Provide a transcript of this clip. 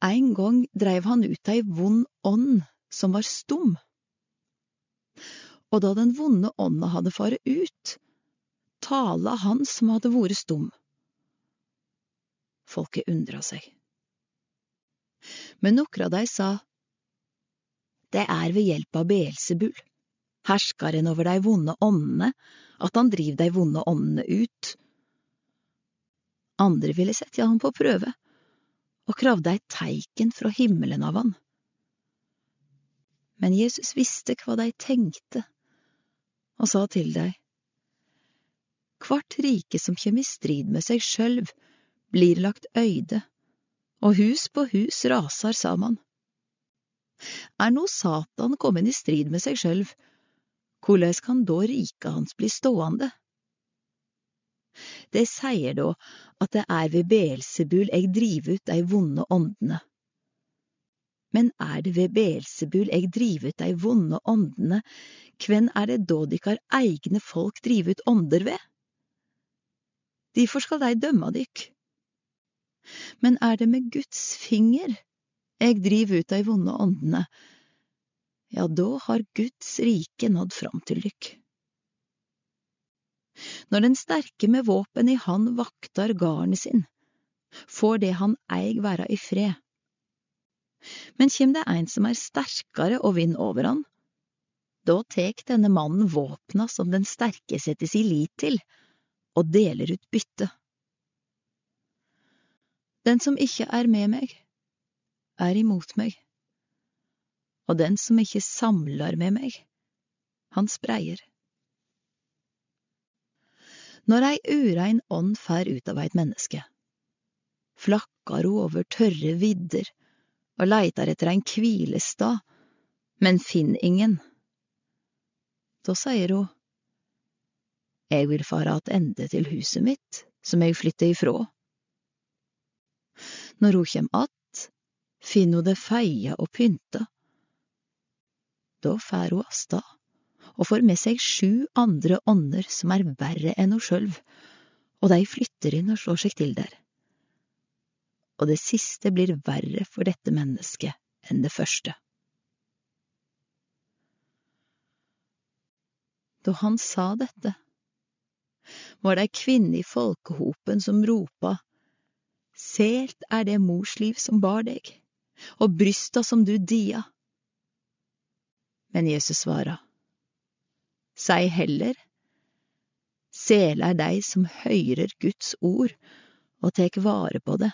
En gang dreiv han ut ei vond ånd som var stum. Og da den vonde ånda hadde faret ut, tala han som hadde vært stum. Folket undra seg. Men nokre av dei sa, Det er ved hjelp av Beelzebul, herskaren over dei vonde åndene, at han driv dei vonde åndene ut. Andre ville sette han på prøve og kravde eit teiken fra himmelen av han. Men Jesus visste hva de tenkte, og sa til dei, Hvert rike som kjem i strid med seg sjølv, blir lagt øyde, og hus på hus rasar saman. Er nå Satan kommet i strid med seg sjølv, korleis kan da riket hans bli stående? Det sier da at det er ved Beelsebul eg driver ut dei vonde åndene. Men er det ved Beelsebul eg driver ut dei vonde åndene, kven er det da dykkar eigne folk driver ut ånder ved? Difor skal dei dømme dykk. Men er det med Guds finger eg driver ut dei vonde åndene, ja, da har Guds rike nådd fram til dykk. Når den sterke med våpen i hand vaktar garnet sin, får det han eig være i fred. Men kjem det ein som er sterkare og vinn over han, da tek denne mannen våpna som den sterke setter si lit til, og deler ut bytte. Den som ikke er med meg, er imot meg, og den som ikke samlar med meg, han spreier. Når ei urein ånd fer ut av eit menneske, flakkar ho over tørre vidder og leitar etter ein kvilestad, men finn ingen. Da sier ho, Eg vil fara attende til huset mitt, som eg flytter ifrå. Når ho kjem att, finn ho det feia og pynta. Da fer ho avstad og får med seg sju andre ånder som er verre enn ho sjølv, og de flytter inn og slår seg til der. Og det siste blir verre for dette mennesket enn det første. Da han sa dette, var det ei kvinne i folkehopen som ropa, Selt er det morsliv som bar deg, og brysta som du dia. Men Jesus svara, Sei heller, Sele er dei som høyrer Guds ord og tek vare på det